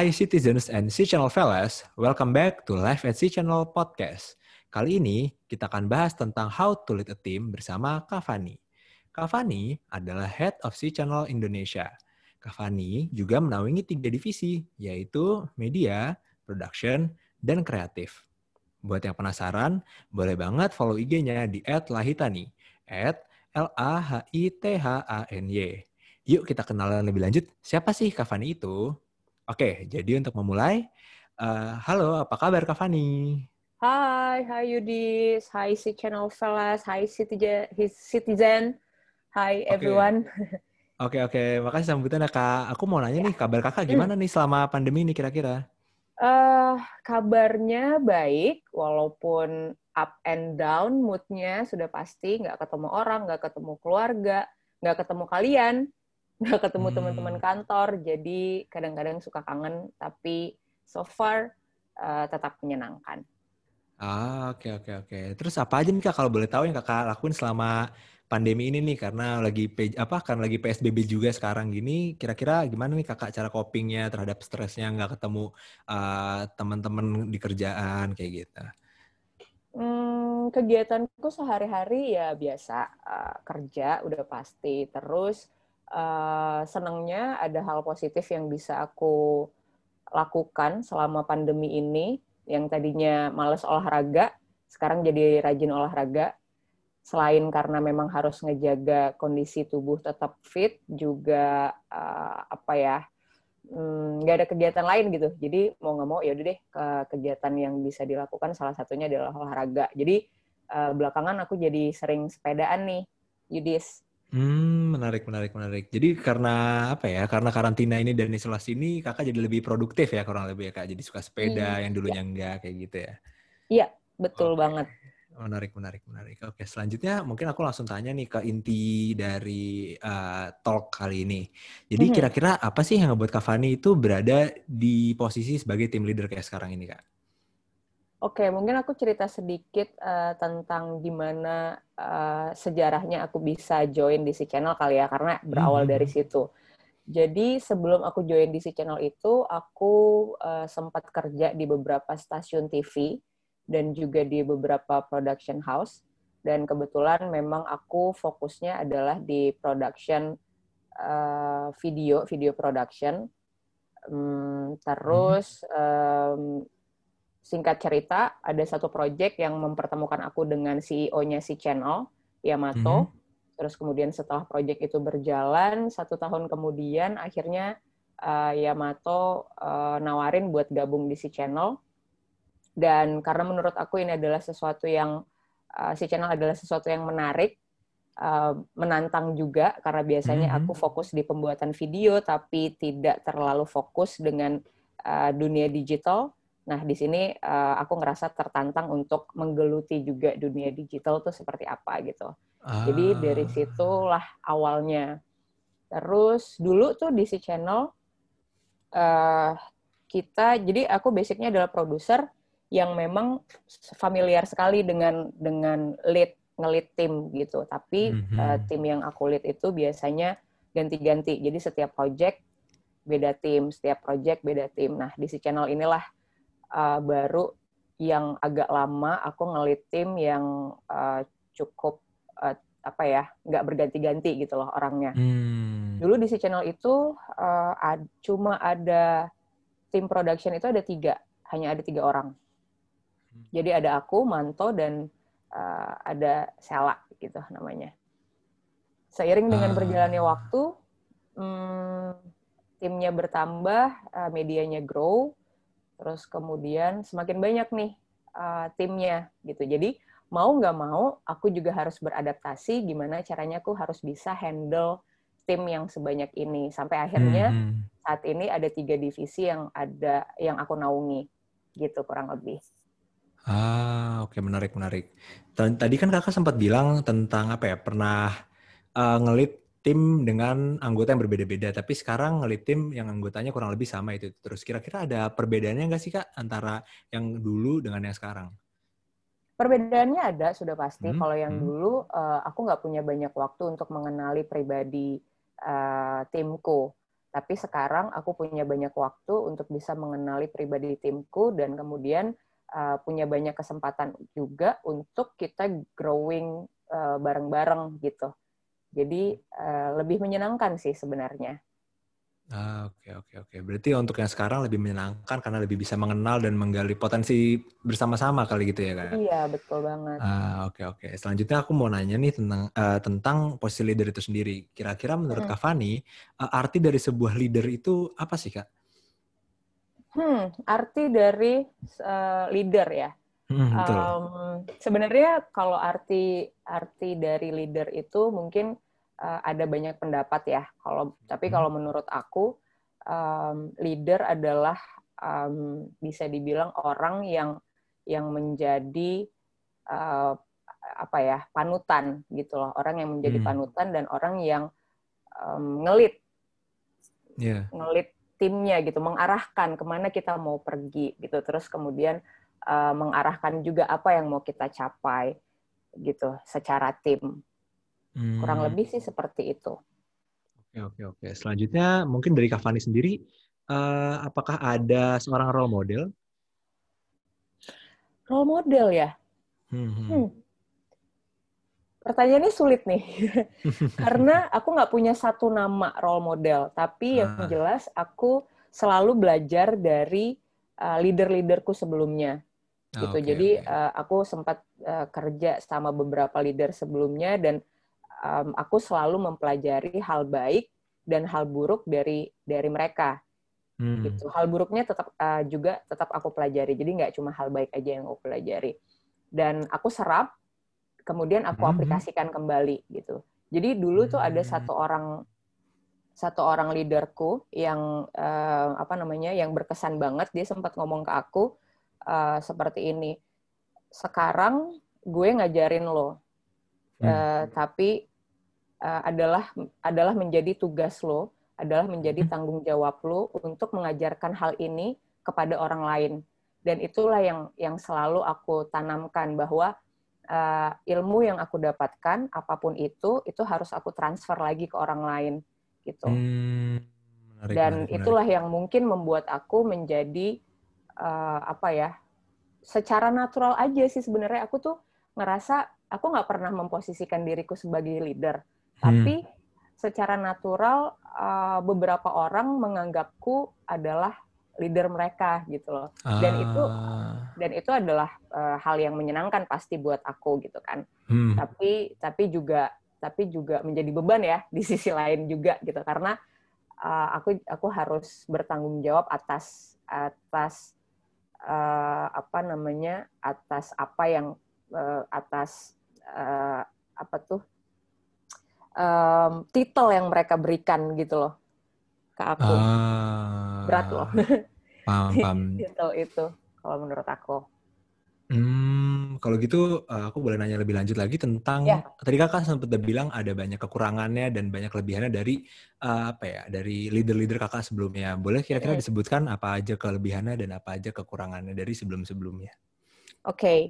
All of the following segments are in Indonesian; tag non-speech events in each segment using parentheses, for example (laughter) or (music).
Hi citizens and C Channel fellas, welcome back to Live at C Channel Podcast. Kali ini kita akan bahas tentang how to lead a team bersama Kavani. Kavani adalah Head of C Channel Indonesia. Kavani juga menaungi tiga divisi, yaitu media, production, dan kreatif. Buat yang penasaran, boleh banget follow IG-nya di @lahitani, L-A-H-I-T-H-A-N-Y. Yuk kita kenalan lebih lanjut, siapa sih Kavani itu? Oke, jadi untuk memulai, uh, halo, apa kabar Kak Fani? Hai, hai Yudis, hai si channel fellas, hai citizen, his citizen, hai everyone. (laughs) Oke, okay, oke, okay. makasih sambutannya Kak. Aku mau nanya nih, kabar Kakak gimana nih selama pandemi ini kira-kira? Uh, kabarnya baik, walaupun up and down moodnya sudah pasti nggak ketemu orang, nggak ketemu keluarga, nggak ketemu kalian nggak ketemu hmm. teman-teman kantor jadi kadang-kadang suka kangen tapi so far uh, tetap menyenangkan. Ah oke okay, oke okay, oke. Okay. Terus apa aja nih kak kalau boleh tahu yang kakak lakuin selama pandemi ini nih karena lagi apa kan lagi PSBB juga sekarang gini kira-kira gimana nih kakak cara copingnya terhadap stresnya nggak ketemu uh, teman-teman di kerjaan kayak gitu? Hmm, kegiatanku sehari-hari ya biasa uh, kerja udah pasti terus uh, senangnya ada hal positif yang bisa aku lakukan selama pandemi ini. Yang tadinya males olahraga sekarang jadi rajin olahraga. Selain karena memang harus ngejaga kondisi tubuh tetap fit juga uh, apa ya hmm, nggak hmm, ada kegiatan lain gitu. Jadi mau nggak mau ya udah deh ke kegiatan yang bisa dilakukan. Salah satunya adalah olahraga. Jadi uh, belakangan aku jadi sering sepedaan nih Yudis Hmm, menarik, menarik, menarik. Jadi karena apa ya? Karena karantina ini dan isolasi ini, kakak jadi lebih produktif ya kurang lebih ya kak. Jadi suka sepeda hmm, yang dulunya ya. enggak kayak gitu ya? Iya, betul okay. banget. Menarik, menarik, menarik. Oke, selanjutnya mungkin aku langsung tanya nih ke inti dari uh, talk kali ini. Jadi hmm. kira-kira apa sih yang ngebuat Kak Fani itu berada di posisi sebagai tim leader kayak sekarang ini kak? Oke, mungkin aku cerita sedikit uh, tentang gimana uh, sejarahnya aku bisa join di si channel kali ya, karena berawal hmm. dari situ. Jadi sebelum aku join di si channel itu, aku uh, sempat kerja di beberapa stasiun TV dan juga di beberapa production house. Dan kebetulan memang aku fokusnya adalah di production uh, video, video production. Um, terus um, singkat cerita, ada satu project yang mempertemukan aku dengan CEO-nya si channel, Yamato. Mm -hmm. Terus kemudian setelah project itu berjalan, satu tahun kemudian akhirnya uh, Yamato uh, nawarin buat gabung di si channel. Dan karena menurut aku ini adalah sesuatu yang, uh, si channel adalah sesuatu yang menarik, uh, menantang juga, karena biasanya mm -hmm. aku fokus di pembuatan video, tapi tidak terlalu fokus dengan uh, dunia digital Nah, di sini uh, aku ngerasa tertantang untuk menggeluti juga dunia digital tuh seperti apa gitu. Ah. Jadi dari situlah awalnya. Terus dulu tuh di si channel uh, kita, jadi aku basicnya adalah produser yang memang familiar sekali dengan dengan lead ngelit tim gitu. Tapi mm -hmm. uh, tim yang aku lead itu biasanya ganti-ganti. Jadi setiap project beda tim, setiap project beda tim. Nah di si channel inilah uh, baru yang agak lama aku ngelit tim yang uh, cukup uh, apa ya nggak berganti-ganti gitu loh orangnya. Hmm. Dulu di si channel itu uh, ad, cuma ada tim production itu ada tiga, hanya ada tiga orang. Hmm. Jadi ada aku, Manto dan uh, ada Sela gitu namanya. Seiring dengan uh. berjalannya waktu, hmm, timnya bertambah, uh, medianya grow, terus kemudian semakin banyak nih uh, timnya gitu. Jadi mau nggak mau, aku juga harus beradaptasi gimana caranya aku harus bisa handle tim yang sebanyak ini sampai akhirnya hmm. saat ini ada tiga divisi yang ada yang aku naungi gitu kurang lebih. Ah, oke okay. menarik menarik. Tadi kan kakak sempat bilang tentang apa ya pernah uh, ngelit tim dengan anggota yang berbeda-beda, tapi sekarang ngelit tim yang anggotanya kurang lebih sama itu. Terus kira-kira ada perbedaannya nggak sih Kak antara yang dulu dengan yang sekarang? Perbedaannya ada, sudah pasti. Hmm, Kalau yang hmm. dulu, uh, aku nggak punya banyak waktu untuk mengenali pribadi uh, timku. Tapi sekarang aku punya banyak waktu untuk bisa mengenali pribadi timku dan kemudian uh, punya banyak kesempatan juga untuk kita growing uh, bareng-bareng gitu. Jadi uh, lebih menyenangkan sih sebenarnya. Ah, oke oke oke. Berarti untuk yang sekarang lebih menyenangkan karena lebih bisa mengenal dan menggali potensi bersama-sama kali gitu ya kak? Iya betul banget. Ah, oke oke. Selanjutnya aku mau nanya nih tentang uh, tentang posisi leader itu sendiri. Kira-kira menurut hmm. Kak Fani, uh, arti dari sebuah leader itu apa sih kak? Hmm, arti dari uh, leader ya. Hmm, betul. Um, sebenarnya kalau arti arti dari leader itu mungkin uh, ada banyak pendapat ya. Kalau tapi hmm. kalau menurut aku um, leader adalah um, bisa dibilang orang yang yang menjadi uh, apa ya panutan gitu loh. Orang yang menjadi hmm. panutan dan orang yang um, ngelit yeah. ngelit timnya gitu, mengarahkan ke mana kita mau pergi gitu. Terus kemudian uh, mengarahkan juga apa yang mau kita capai gitu secara tim Hmm. Kurang lebih sih seperti itu. Oke oke oke. Selanjutnya mungkin dari Kak Fani sendiri, uh, apakah ada seorang role model? Role model ya. Hmm. hmm. hmm. Pertanyaannya sulit nih, (laughs) karena aku nggak punya satu nama role model, tapi yang ah. jelas aku selalu belajar dari uh, leader-leaderku sebelumnya gitu. Okay, Jadi okay. Uh, aku sempat uh, kerja sama beberapa leader sebelumnya dan um, aku selalu mempelajari hal baik dan hal buruk dari dari mereka hmm. gitu hal buruknya tetap uh, juga tetap aku pelajari jadi nggak cuma hal baik aja yang aku pelajari dan aku serap kemudian aku hmm. aplikasikan kembali gitu jadi dulu tuh ada hmm. satu orang satu orang leaderku yang uh, apa namanya yang berkesan banget dia sempat ngomong ke aku uh, seperti ini sekarang gue ngajarin lo hmm. uh, tapi uh, adalah adalah menjadi tugas lo, adalah menjadi hmm. tanggung jawab lo untuk mengajarkan hal ini kepada orang lain. Dan itulah yang yang selalu aku tanamkan bahwa uh, ilmu yang aku dapatkan apa pun itu itu harus aku transfer lagi ke orang lain gitu. Hmm, menarik, Dan menarik, itulah menarik. yang mungkin membuat aku menjadi uh, apa ya? Secara natural aja sih sebenarnya aku tuh ngerasa aku nggak pernah memposisikan diriku sebagai leader tapi hmm. secara natural uh, beberapa orang menganggapku adalah leader mereka gitu loh. Dan ah. itu dan itu adalah uh, hal yang menyenangkan pasti buat aku gitu kan. Hmm. Tapi tapi juga tapi juga menjadi beban ya di sisi lain juga gitu karena uh, aku aku harus bertanggung jawab atas atas uh, apa namanya atas apa yang uh, atas uh, apa tuh um, titel yang mereka berikan gitu loh ke aku. Uh, Berat loh. Paham, paham. (laughs) titel itu kalau menurut aku. Hmm, kalau gitu eh, aku boleh nanya lebih lanjut lagi tentang ya. tadi kakak sempat bilang ada banyak kekurangannya dan banyak kelebihannya dari uh, apa ya dari leader-leader kakak sebelumnya. Boleh kira-kira disebutkan apa aja kelebihannya dan apa aja kekurangannya dari sebelum-sebelumnya? Oke, okay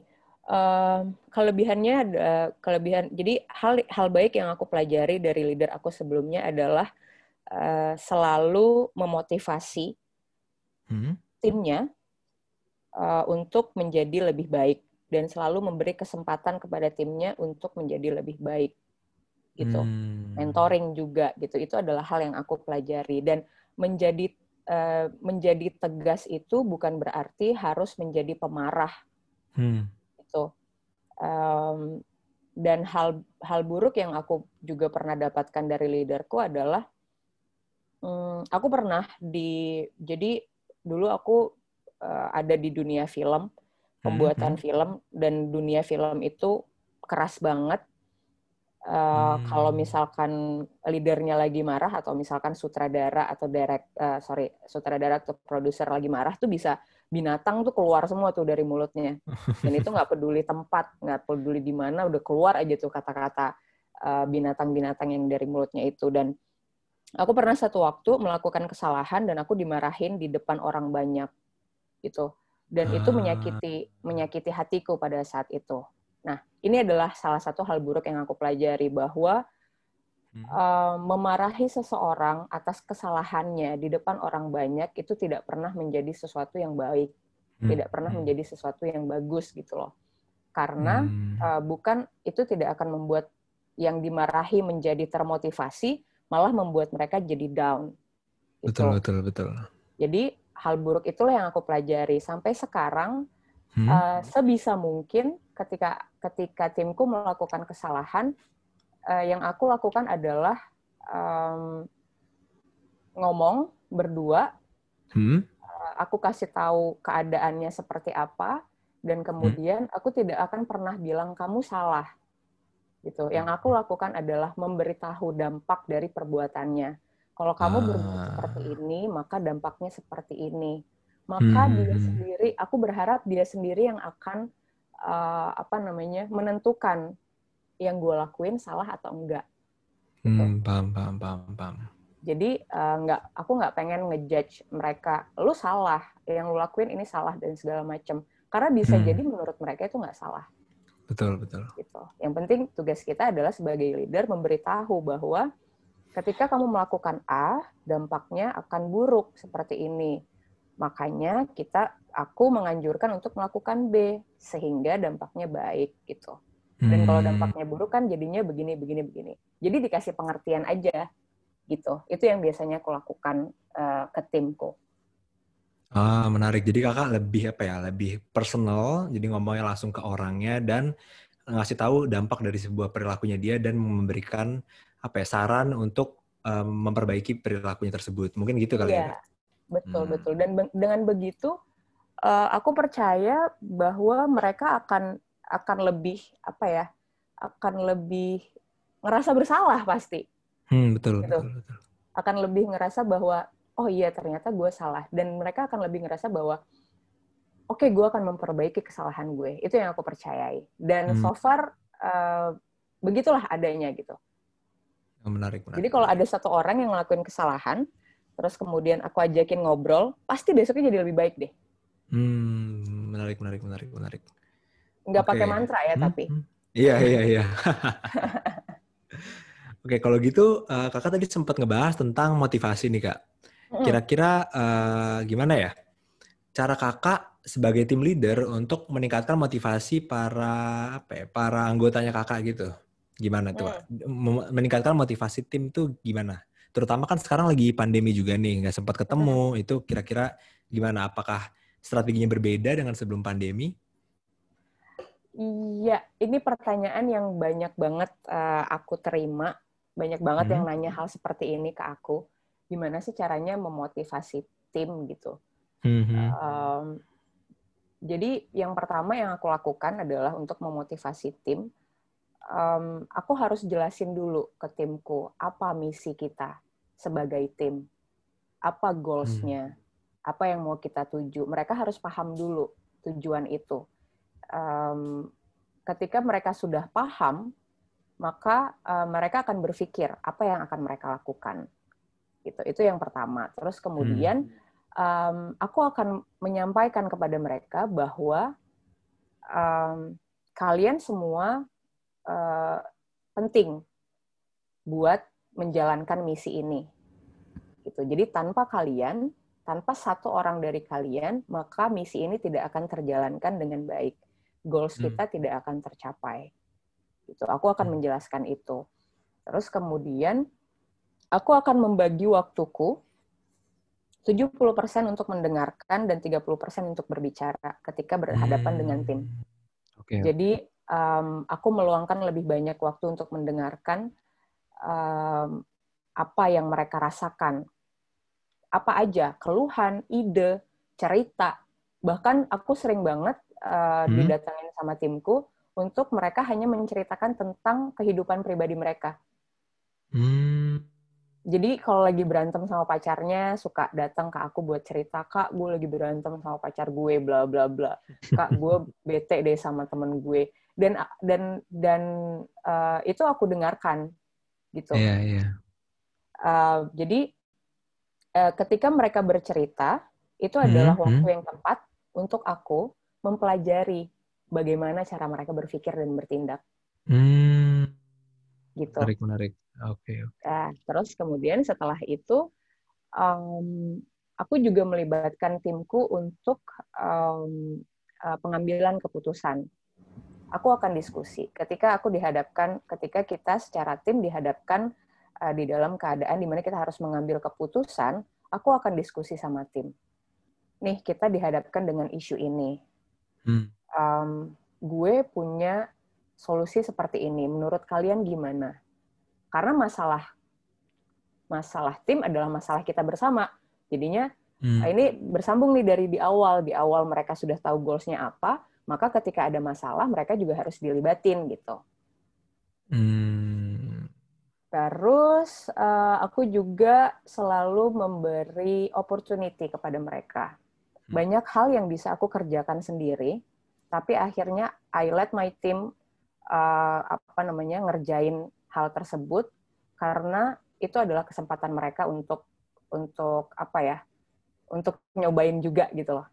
uh, kelebihannya ada kelebihan. Jadi hal hal baik yang aku pelajari dari leader aku sebelumnya adalah uh, selalu memotivasi hmm. timnya uh, untuk menjadi lebih baik dan selalu memberi kesempatan kepada timnya untuk menjadi lebih baik gitu hmm. mentoring juga gitu itu adalah hal yang aku pelajari dan menjadi uh, menjadi tegas itu bukan berarti harus menjadi pemarah hmm gitu. Um, dan hal hal buruk yang aku juga pernah dapatkan dari leaderku adalah um, aku pernah di jadi dulu aku uh, ada di dunia film pembuatan hmm. film dan dunia film itu keras banget Uh, hmm. Kalau misalkan leadernya lagi marah atau misalkan sutradara atau direct, uh, sorry sutradara atau produser lagi marah tuh bisa binatang tuh keluar semua tuh dari mulutnya dan itu nggak peduli tempat nggak peduli di mana udah keluar aja tuh kata-kata uh, binatang-binatang yang dari mulutnya itu dan aku pernah satu waktu melakukan kesalahan dan aku dimarahin di depan orang banyak gitu dan itu ah. menyakiti menyakiti hatiku pada saat itu nah ini adalah salah satu hal buruk yang aku pelajari bahwa uh, memarahi seseorang atas kesalahannya di depan orang banyak itu tidak pernah menjadi sesuatu yang baik, hmm. tidak pernah hmm. menjadi sesuatu yang bagus gitu loh. Karena uh, bukan itu tidak akan membuat yang dimarahi menjadi termotivasi, malah membuat mereka jadi down. Gitu. Betul betul betul. Jadi hal buruk itulah yang aku pelajari sampai sekarang. Hmm. Uh, sebisa mungkin ketika ketika timku melakukan kesalahan, uh, yang aku lakukan adalah um, ngomong berdua. Hmm? Uh, aku kasih tahu keadaannya seperti apa dan kemudian hmm? aku tidak akan pernah bilang kamu salah. Gitu. Yang aku lakukan adalah memberitahu dampak dari perbuatannya. Kalau kamu ah. berbuat seperti ini, maka dampaknya seperti ini. Maka hmm. dia sendiri, aku berharap dia sendiri yang akan uh, apa namanya menentukan yang gue lakuin salah atau enggak. Gitu. Hmm, paham, paham, paham, paham. Jadi uh, nggak, aku nggak pengen ngejudge mereka. Lu salah, yang lu lakuin ini salah dan segala macam. Karena bisa hmm. jadi menurut mereka itu nggak salah. Betul, betul. Gitu. Yang penting tugas kita adalah sebagai leader memberitahu bahwa ketika kamu melakukan A, dampaknya akan buruk seperti ini. Makanya kita, aku menganjurkan untuk melakukan B sehingga dampaknya baik gitu. Dan kalau hmm. dampaknya buruk kan jadinya begini, begini, begini. Jadi dikasih pengertian aja gitu. Itu yang biasanya aku lakukan uh, ke timku. Ah, menarik. Jadi kakak lebih apa ya? Lebih personal. Jadi ngomongnya langsung ke orangnya dan ngasih tahu dampak dari sebuah perilakunya dia dan memberikan apa ya saran untuk um, memperbaiki perilakunya tersebut. Mungkin gitu kali ya. ya betul hmm. betul. Dan dengan begitu uh, aku percaya bahwa mereka akan akan lebih apa ya akan lebih ngerasa bersalah pasti hmm, betul, gitu. betul betul akan lebih ngerasa bahwa oh iya ternyata gue salah dan mereka akan lebih ngerasa bahwa oke okay, gue akan memperbaiki kesalahan gue itu yang aku percayai dan hmm. so far uh, begitulah adanya gitu menarik, menarik jadi kalau ada satu orang yang ngelakuin kesalahan terus kemudian aku ajakin ngobrol pasti besoknya jadi lebih baik deh hmm, menarik menarik menarik menarik nggak okay. pakai mantra ya hmm, tapi hmm. iya iya iya (laughs) Oke, kalau gitu uh, kakak tadi sempat ngebahas tentang motivasi nih kak. Kira-kira uh, gimana ya cara kakak sebagai tim leader untuk meningkatkan motivasi para apa ya, para anggotanya kakak gitu? Gimana tuh? Hmm. Meningkatkan motivasi tim tuh gimana? Terutama kan sekarang lagi pandemi juga nih, nggak sempat ketemu. Hmm. Itu kira-kira gimana? Apakah strateginya berbeda dengan sebelum pandemi? Iya, ini pertanyaan yang banyak banget uh, aku terima. Banyak banget hmm. yang nanya hal seperti ini ke aku. Gimana sih caranya memotivasi tim gitu? Hmm. Um, jadi yang pertama yang aku lakukan adalah untuk memotivasi tim. Um, aku harus jelasin dulu ke timku apa misi kita sebagai tim, apa goalsnya, hmm. apa yang mau kita tuju. Mereka harus paham dulu tujuan itu um, ketika mereka sudah paham, maka uh, mereka akan berpikir apa yang akan mereka lakukan. Gitu. Itu yang pertama. Terus kemudian um, aku akan menyampaikan kepada mereka bahwa um, kalian semua uh, penting buat menjalankan misi ini. Gitu. Jadi tanpa kalian, tanpa satu orang dari kalian, maka misi ini tidak akan terjalankan dengan baik goals hmm. kita tidak akan tercapai. Gitu. Aku akan hmm. menjelaskan itu. Terus kemudian aku akan membagi waktuku 70% untuk mendengarkan dan 30% untuk berbicara ketika berhadapan hmm. dengan tim. Okay. Jadi um, aku meluangkan lebih banyak waktu untuk mendengarkan um, apa yang mereka rasakan. Apa aja, keluhan, ide, cerita. Bahkan aku sering banget uh, hmm. didatangin sama timku untuk mereka hanya menceritakan tentang kehidupan pribadi mereka. Hmm. Jadi kalau lagi berantem sama pacarnya, suka datang ke aku buat cerita, kak, gue lagi berantem sama pacar gue, bla bla bla. Kak, gue (laughs) bete deh sama temen gue. Dan dan dan uh, itu aku dengarkan, gitu. Iya yeah, iya. Yeah. Uh, jadi uh, ketika mereka bercerita, itu adalah hmm, waktu hmm. yang tepat untuk aku mempelajari bagaimana cara mereka berpikir dan bertindak. Hmm. gitu. Menarik, menarik. Oke. Okay. Nah, terus kemudian setelah itu, um, aku juga melibatkan timku untuk um, uh, pengambilan keputusan. Aku akan diskusi. Ketika aku dihadapkan, ketika kita secara tim dihadapkan uh, di dalam keadaan di mana kita harus mengambil keputusan, aku akan diskusi sama tim. Nih, kita dihadapkan dengan isu ini. Hmm. Um, gue punya solusi seperti ini. Menurut kalian gimana? Karena masalah masalah tim adalah masalah kita bersama. Jadinya hmm. ini bersambung nih dari di awal. Di awal mereka sudah tahu goalsnya apa, maka ketika ada masalah mereka juga harus dilibatin gitu. Hmm. Terus uh, aku juga selalu memberi opportunity kepada mereka. Hmm. Banyak hal yang bisa aku kerjakan sendiri, tapi akhirnya I let my team uh, apa namanya ngerjain hal tersebut karena itu adalah kesempatan mereka untuk untuk apa ya untuk nyobain juga gitu loh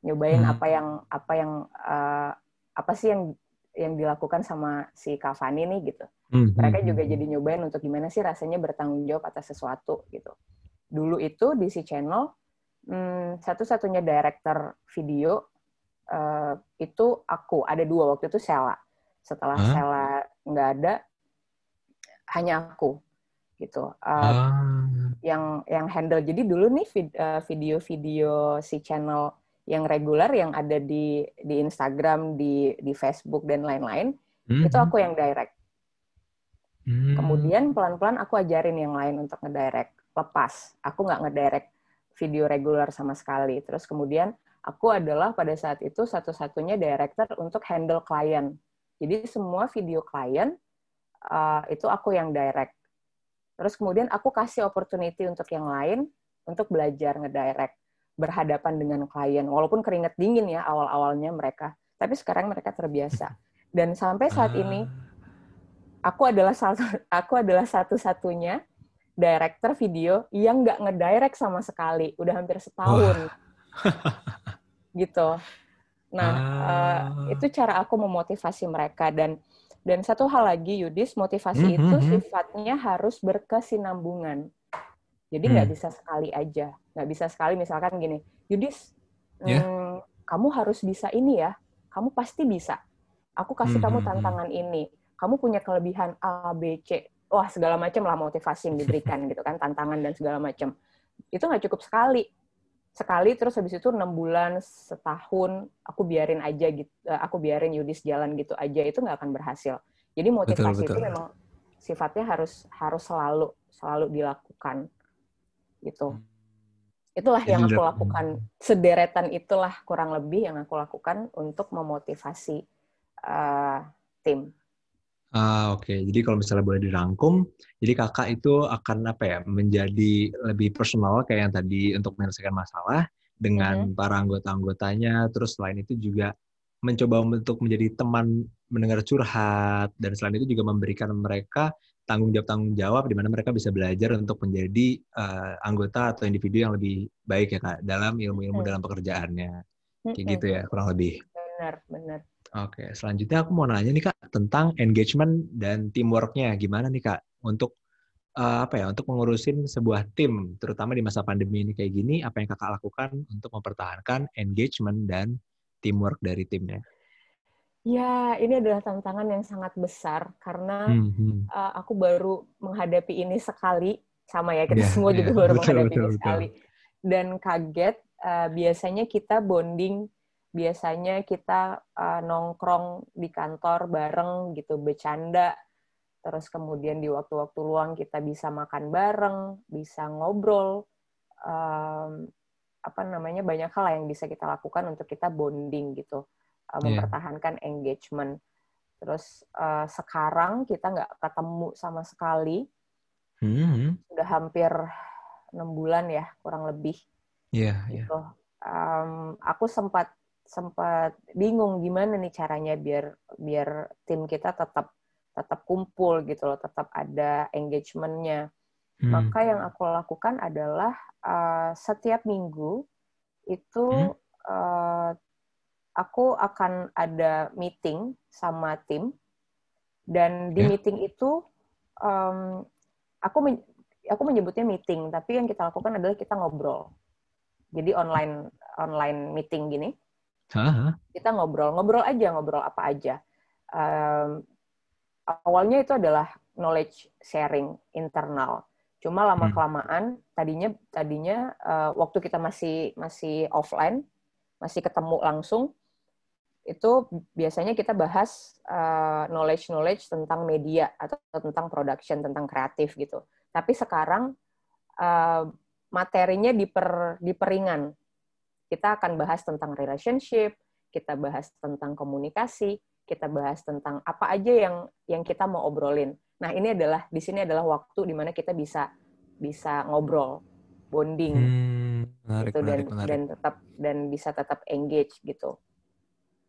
nyobain hmm. apa yang apa yang uh, apa sih yang yang dilakukan sama si Cavani nih gitu hmm. mereka hmm, juga hmm. jadi nyobain untuk gimana sih rasanya bertanggung jawab atas sesuatu gitu dulu itu di si channel hmm, satu-satunya director video uh, itu aku ada dua waktu itu Sela setelah huh? Sela nggak ada hanya aku gitu uh, ah. yang yang handle jadi dulu nih video-video si channel yang reguler yang ada di di Instagram di di Facebook dan lain-lain hmm. itu aku yang direct hmm. kemudian pelan-pelan aku ajarin yang lain untuk ngedirect lepas aku nggak ngedirect video reguler sama sekali terus kemudian aku adalah pada saat itu satu-satunya director untuk handle klien jadi semua video klien uh, itu aku yang direct. Terus kemudian aku kasih opportunity untuk yang lain untuk belajar ngedirect berhadapan dengan klien. Walaupun keringet dingin ya awal-awalnya mereka, tapi sekarang mereka terbiasa. (laughs) Dan sampai saat ini ah. aku adalah satu aku adalah satu-satunya director video yang nggak ngedirect sama sekali. Udah hampir setahun. (laughs) gitu. Nah, uh, itu cara aku memotivasi mereka dan dan satu hal lagi Yudis, motivasi mm -hmm. itu hmm, hmm. sifatnya harus berkesinambungan. Jadi nggak mm. bisa sekali aja, nggak bisa sekali misalkan gini, Yudis, yeah. mm, kamu harus bisa ini ya, kamu pasti bisa. Aku kasih mm -hmm. kamu tantangan ini, kamu punya kelebihan A, B, C, wah segala macam lah motivasi yang diberikan gitu kan, tantangan dan segala macam. Itu nggak cukup sekali sekali terus habis itu enam bulan setahun aku biarin aja gitu aku biarin Yudis jalan gitu aja itu nggak akan berhasil jadi motivasi betul, betul. itu memang sifatnya harus harus selalu selalu dilakukan gitu hmm. itulah yang aku lakukan sederetan itulah kurang lebih yang aku lakukan untuk memotivasi uh, tim Ah, oke. Okay. Jadi kalau misalnya boleh dirangkum, jadi kakak itu akan apa ya, menjadi lebih personal kayak yang tadi untuk menyelesaikan masalah dengan mm-hmm. para anggota-anggotanya. Terus selain itu juga mencoba untuk menjadi teman mendengar curhat dan selain itu juga memberikan mereka tanggung jawab tanggung jawab di mana mereka bisa belajar untuk menjadi uh, anggota atau individu yang lebih baik ya kak dalam ilmu-ilmu mm-hmm. dalam pekerjaannya. Kayak mm-hmm. gitu ya kurang lebih. Benar, benar. Oke, selanjutnya aku mau nanya nih Kak tentang engagement dan teamworknya gimana nih Kak untuk uh, apa ya untuk mengurusin sebuah tim terutama di masa pandemi ini kayak gini apa yang Kakak lakukan untuk mempertahankan engagement dan teamwork dari timnya? Ya, ini adalah tantangan yang sangat besar karena hmm, uh, aku baru menghadapi ini sekali sama ya kita yeah, semua yeah, juga baru (laughs) betul, menghadapi betul, ini betul. sekali. Dan kaget uh, biasanya kita bonding biasanya kita uh, nongkrong di kantor bareng gitu bercanda. Terus kemudian di waktu-waktu luang kita bisa makan bareng bisa ngobrol um, apa namanya banyak hal yang bisa kita lakukan untuk kita bonding gitu uh, mempertahankan engagement terus uh, sekarang kita nggak ketemu sama sekali hmm. sudah hampir enam bulan ya kurang lebih yeah, iya. gitu yeah. Um, aku sempat sempat bingung gimana nih caranya biar biar tim kita tetap tetap kumpul gitu loh, tetap ada engagementnya. Hmm. Maka yang aku lakukan adalah uh, setiap minggu itu hmm. uh, aku akan ada meeting sama tim dan di yeah. meeting itu um, aku men aku menyebutnya meeting, tapi yang kita lakukan adalah kita ngobrol. Jadi online online meeting gini. Hah? Kita ngobrol, ngobrol aja, ngobrol apa aja. Um, awalnya itu adalah knowledge sharing internal. Cuma lama kelamaan tadinya tadinya uh, waktu kita masih masih offline, masih ketemu langsung, itu biasanya kita bahas uh, knowledge knowledge tentang media atau tentang production, tentang kreatif gitu. Tapi sekarang uh, materinya diper, diperingan. Kita akan bahas tentang relationship, kita bahas tentang komunikasi, kita bahas tentang apa aja yang yang kita mau obrolin. Nah, ini adalah di sini adalah waktu di mana kita bisa bisa ngobrol, bonding. Hmm, menarik, gitu, menarik, dan menarik. dan tetap dan bisa tetap engage gitu.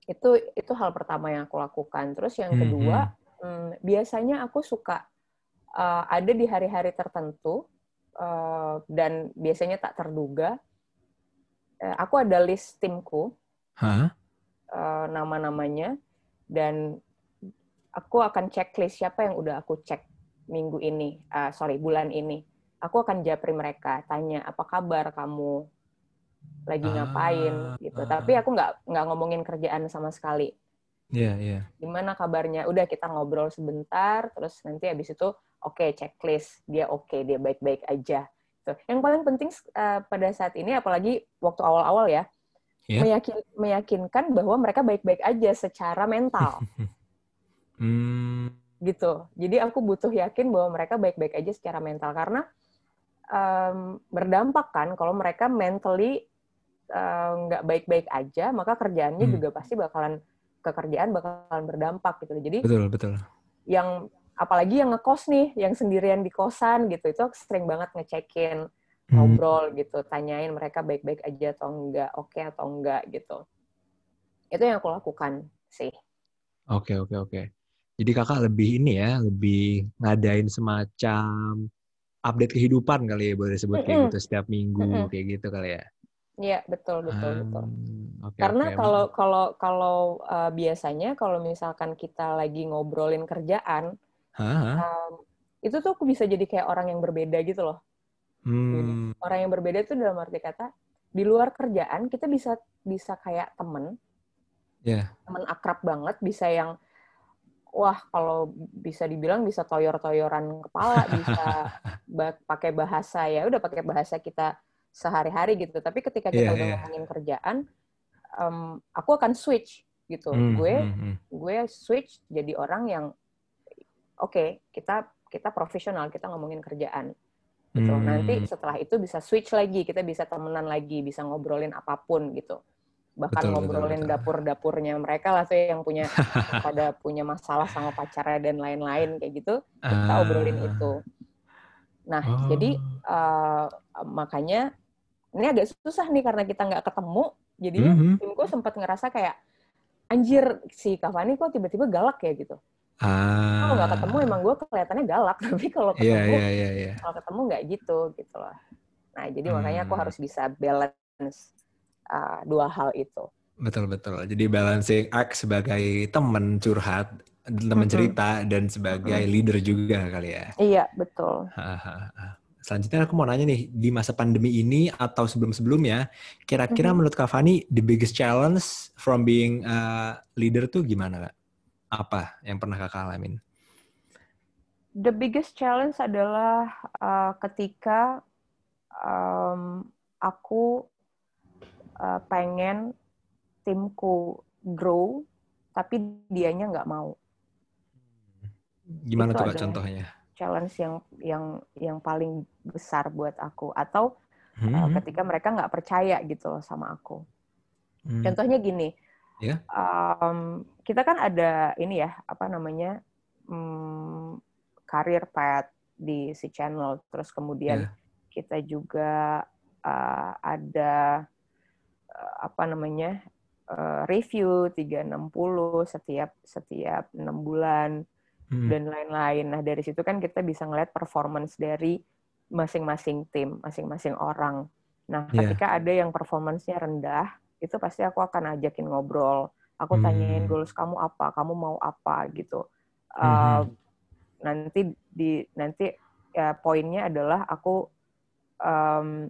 Itu itu hal pertama yang aku lakukan. Terus yang Hmm, kedua, hmm, biasanya aku suka uh, ada di hari-hari tertentu uh, dan biasanya tak terduga. Uh, aku ada list timku, Hah? uh, nama-namanya, dan aku akan checklist siapa yang udah aku cek minggu ini, uh, sorry bulan ini. Aku akan japri mereka, tanya apa kabar kamu, lagi ngapain Ah, gitu. ah. Tapi aku nggak nggak ngomongin kerjaan sama sekali. Iya, iya. Gimana kabarnya? Udah kita ngobrol sebentar, terus nanti habis itu oke checklist dia oke dia baik-baik aja. Tuh. Yang paling penting uh, pada saat ini, apalagi waktu awal-awal ya, Iya. meyakin, meyakinkan bahwa mereka baik-baik aja secara mental. (laughs) Hmm, gitu. Jadi aku butuh yakin bahwa mereka baik-baik aja secara mental karena um, berdampak kan kalau mereka mentally uh, nggak baik-baik aja, maka kerjaannya Hmm. juga pasti bakalan kekerjaan bakalan berdampak gitu. Jadi betul, betul. yang apalagi yang ngekos nih, yang sendirian di kosan gitu, itu sering banget ngecekin Hmm. ngobrol gitu, tanyain mereka baik-baik aja atau enggak, oke atau enggak gitu. Itu yang aku lakukan sih. Oke, oke, oke. Jadi kakak lebih ini ya, lebih ngadain semacam update kehidupan kali ya, boleh disebut kayak Mm-mm. gitu setiap minggu Mm-mm. kayak gitu kali ya. Iya, betul betul betul. Hmm, oke, Karena kalau kalau kalau uh, biasanya kalau misalkan kita lagi ngobrolin kerjaan, hah? um, itu tuh aku bisa jadi kayak orang yang berbeda gitu loh. Hmm, Orang yang berbeda itu dalam arti kata di luar kerjaan kita bisa bisa kayak temen, ya. temen akrab banget, bisa yang wah kalau bisa dibilang bisa toyor-toyoran kepala, bisa (laughs) ba- pakai bahasa ya udah pakai bahasa kita sehari-hari gitu. Tapi ketika kita Iya, udah iya. ngomongin kerjaan, em, aku akan switch gitu. Hmm, Gue hmm. gue switch jadi orang yang oke kita kita profesional kita ngomongin kerjaan gitu Hmm. nanti setelah itu bisa switch lagi kita bisa temenan lagi bisa ngobrolin apa pun gitu bahkan Betul, ngobrolin dapur-dapurnya mereka lah tuh yang punya (laughs) pada punya masalah sama pacarnya dan lain-lain kayak gitu kita obrolin Ah. itu nah Oh. jadi eh, makanya ini agak susah nih karena kita nggak ketemu jadinya Mhm. timku sempat ngerasa kayak anjir si Cavani kok tiba-tiba galak ya gitu Ah. kalau nggak ketemu emang gue kelihatannya galak (laughs) tapi kalau Iya, ketemu iya, iya, iya. kalau ketemu nggak gitu gitu loh nah jadi makanya aku Hmm. harus bisa balance uh, dua hal itu Betul, betul. Jadi balancing act sebagai teman curhat, teman Mm-mm. cerita, dan sebagai leader juga kali ya. iya betul. Selanjutnya aku mau nanya nih, di masa pandemi ini atau sebelum-sebelumnya, kira-kira Mhm. menurut Kak Fani, the biggest challenge from being a leader tuh gimana, Kak? Apa yang pernah Kakak alamin? the biggest challenge adalah uh, ketika um, aku uh, pengen timku grow tapi dianya nggak mau Gimana Itu tuh Kak adalah- contohnya? Challenge yang yang yang paling besar buat aku atau uh, Hmm, ketika mereka nggak percaya gitu loh sama aku hmm. Contohnya gini, Ya. um, kita kan ada ini ya apa namanya um, career path di si channel, terus kemudian Ya. kita juga uh, ada uh, apa namanya uh, review 360 setiap setiap enam bulan Hmm. dan lain-lain. Nah dari situ kan kita bisa ngeliat performance dari masing-masing tim, masing-masing orang. Nah Iya. ketika ada yang performance-nya rendah, itu pasti aku akan ajakin ngobrol. Aku tanyain Hmm. goals kamu apa, kamu mau apa gitu. Uh, nanti di nanti ya poinnya adalah aku um,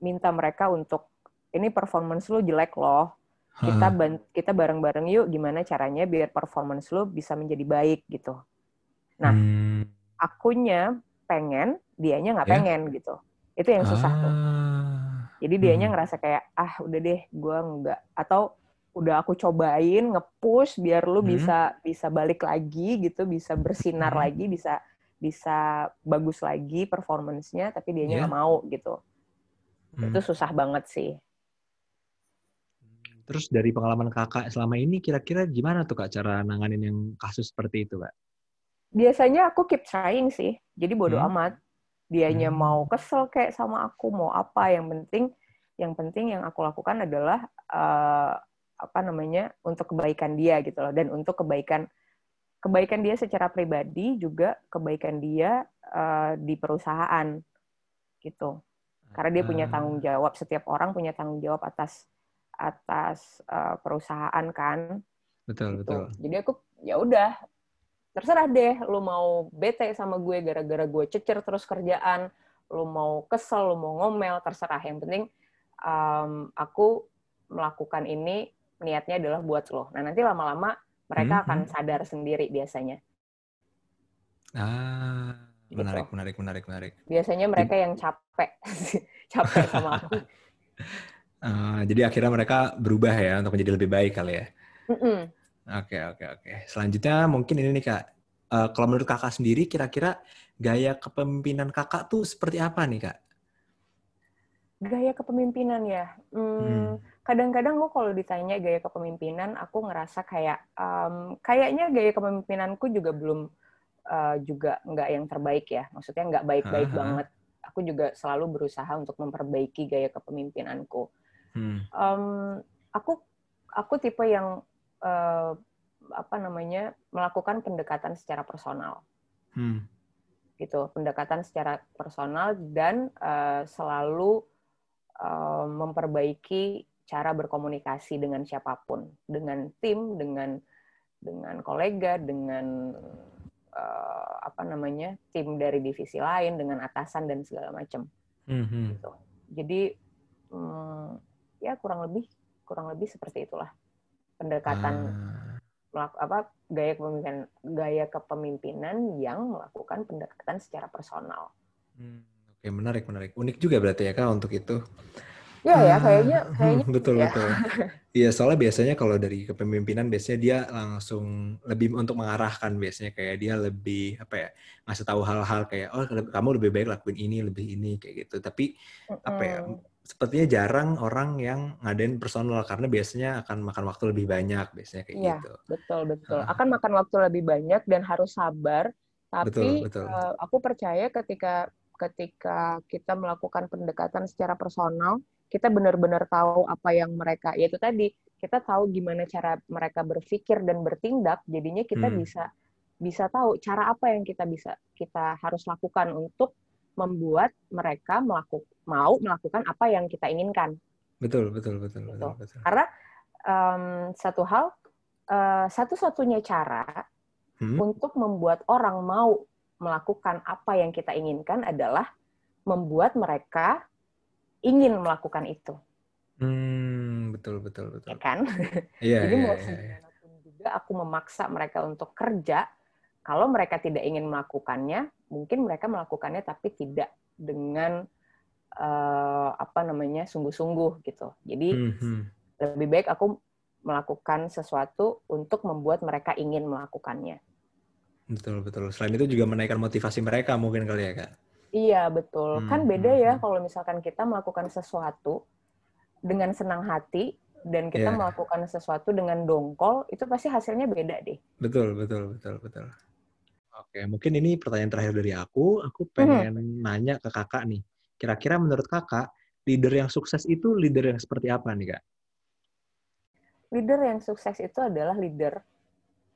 minta mereka untuk ini performance lu jelek loh kita ban kita bareng-bareng yuk gimana caranya biar performance lu bisa menjadi baik gitu nah hmm. akunya pengen dianya nggak yeah. pengen gitu itu yang susah ah. tuh jadi dianya hmm. ngerasa kayak ah udah deh gue nggak atau udah aku cobain ngepush biar lu hmm. bisa bisa balik lagi gitu bisa bersinar hmm. lagi bisa bisa bagus lagi performancenya tapi dianya nggak yeah. mau gitu hmm. itu susah banget sih Terus dari pengalaman kakak selama ini kira-kira gimana tuh kak cara nanganin yang kasus seperti itu kak? Biasanya aku keep trying sih, jadi bodo hmm. amat. Dianya hmm. mau kesel kayak sama aku, mau apa, yang penting yang penting yang aku lakukan adalah uh, apa namanya untuk kebaikan dia gitu loh dan untuk kebaikan kebaikan dia secara pribadi juga kebaikan dia uh, di perusahaan gitu karena dia punya ah. tanggung jawab setiap orang punya tanggung jawab atas atas uh, perusahaan kan. Betul, gitu. betul. Jadi aku ya udah terserah deh lu mau bete sama gue gara-gara gue cecer terus kerjaan, lu mau kesel, lu mau ngomel, terserah. Yang penting um, aku melakukan ini niatnya adalah buat lo. Nah, nanti lama-lama mereka hmm, akan hmm. sadar sendiri biasanya. Ah, gitu. menarik, menarik, menarik, menarik. Biasanya mereka yang capek, (laughs) capek sama aku. (laughs) Uh, jadi akhirnya mereka berubah ya untuk menjadi lebih baik kali ya. Oke oke oke. Selanjutnya mungkin ini nih kak. Uh, kalau menurut kakak sendiri kira-kira gaya kepemimpinan kakak tuh seperti apa nih kak? Gaya kepemimpinan ya. Hmm, hmm. Kadang-kadang gue kalau ditanya gaya kepemimpinan, aku ngerasa kayak um, kayaknya gaya kepemimpinanku juga belum uh, juga nggak yang terbaik ya. Maksudnya nggak baik-baik banget. Aku juga selalu berusaha untuk memperbaiki gaya kepemimpinanku Hmm. Um, aku aku tipe yang uh, apa namanya melakukan pendekatan secara personal. Hmm. Gitu, pendekatan secara personal dan uh, selalu uh, memperbaiki cara berkomunikasi dengan siapa pun, dengan tim, dengan dengan kolega, dengan uh, apa namanya tim dari divisi lain, dengan atasan dan segala macam. Hmm. hmm. Gitu. Jadi um, ya kurang lebih kurang lebih seperti itulah pendekatan ah. apa gaya kepemimpinan gaya kepemimpinan yang melakukan pendekatan secara personal. Hmm, Oke menarik menarik unik juga berarti ya kak untuk itu. Ya ya kayaknya ah, kayaknya (laughs) betul ya. betul. Iya soalnya biasanya kalau dari kepemimpinan biasanya dia langsung lebih untuk mengarahkan biasanya kayak dia lebih apa ya ngasih tahu hal-hal kayak oh kamu lebih baik lakuin ini lebih ini kayak gitu. Tapi mm -hmm. apa ya sepertinya jarang orang yang ngadain personal karena biasanya akan makan waktu lebih banyak biasanya kayak ya, gitu. Betul betul. Uh. Akan makan waktu lebih banyak dan harus sabar. Tapi betul, betul. Uh, aku percaya ketika ketika kita melakukan pendekatan secara personal, kita benar-benar tahu apa yang mereka yaitu tadi kita tahu gimana cara mereka berpikir dan bertindak, jadinya kita hmm. bisa bisa tahu cara apa yang kita bisa kita harus lakukan untuk membuat mereka melakukan mau melakukan apa yang kita inginkan. Betul, betul, betul, gitu. betul, betul. Karena um, satu hal, uh, satu-satunya cara hmm? untuk membuat orang mau melakukan apa yang kita inginkan adalah membuat mereka ingin melakukan itu. Hmm, betul, betul, betul. Ya kan? Iya, (laughs) Jadi iya, mau iya, iya. juga aku memaksa mereka untuk kerja, kalau mereka tidak ingin melakukannya, mungkin mereka melakukannya tapi tidak dengan uh, apa namanya sungguh-sungguh gitu. Jadi mm-hmm. lebih baik aku melakukan sesuatu untuk membuat mereka ingin melakukannya. Betul betul. Selain itu juga menaikkan motivasi mereka mungkin kali ya kak. Iya betul. Hmm. Kan beda ya kalau misalkan kita melakukan sesuatu dengan senang hati dan kita yeah. melakukan sesuatu dengan dongkol itu pasti hasilnya beda deh. Betul betul betul betul. Oke, mungkin ini pertanyaan terakhir dari aku. Aku mhm. pengen hmm. nanya ke kakak nih. Kira-kira menurut kakak, leader yang sukses itu leader yang seperti apa nih, Kak? Leader yang sukses itu adalah leader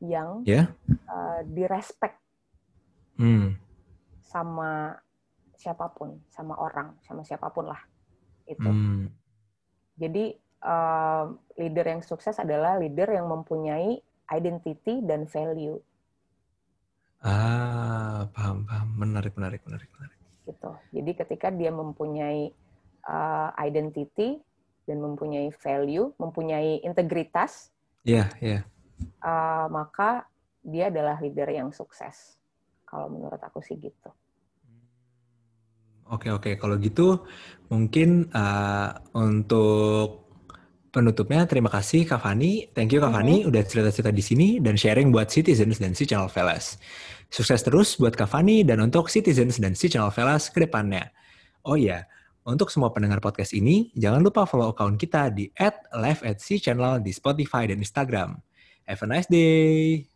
yang yeah? Ya? uh, direspek hmm. sama siapa pun, sama orang, sama siapa pun lah. Itu. Hmm. Jadi, uh, leader yang sukses adalah leader yang mempunyai identity dan value. Ah, paham, paham. Menarik, menarik, menarik, menarik. Gitu. Jadi ketika dia mempunyai uh, identity dan mempunyai value, mempunyai integritas, Iya, yeah, iya. Yeah. Uh, maka dia adalah leader yang sukses. Kalau menurut aku sih gitu. Oke oke, kalau gitu mungkin uh, untuk penutupnya terima kasih Kak Fani. Thank you Kak mm -hmm. Fani udah cerita-cerita di sini dan sharing buat citizens dan si channel Velas. Sukses terus buat Kak Fani dan untuk citizens dan si channel Velas ke depannya. Oh iya, untuk semua pendengar podcast ini, jangan lupa follow account kita di @live at channel di Spotify dan Instagram. Have a nice day.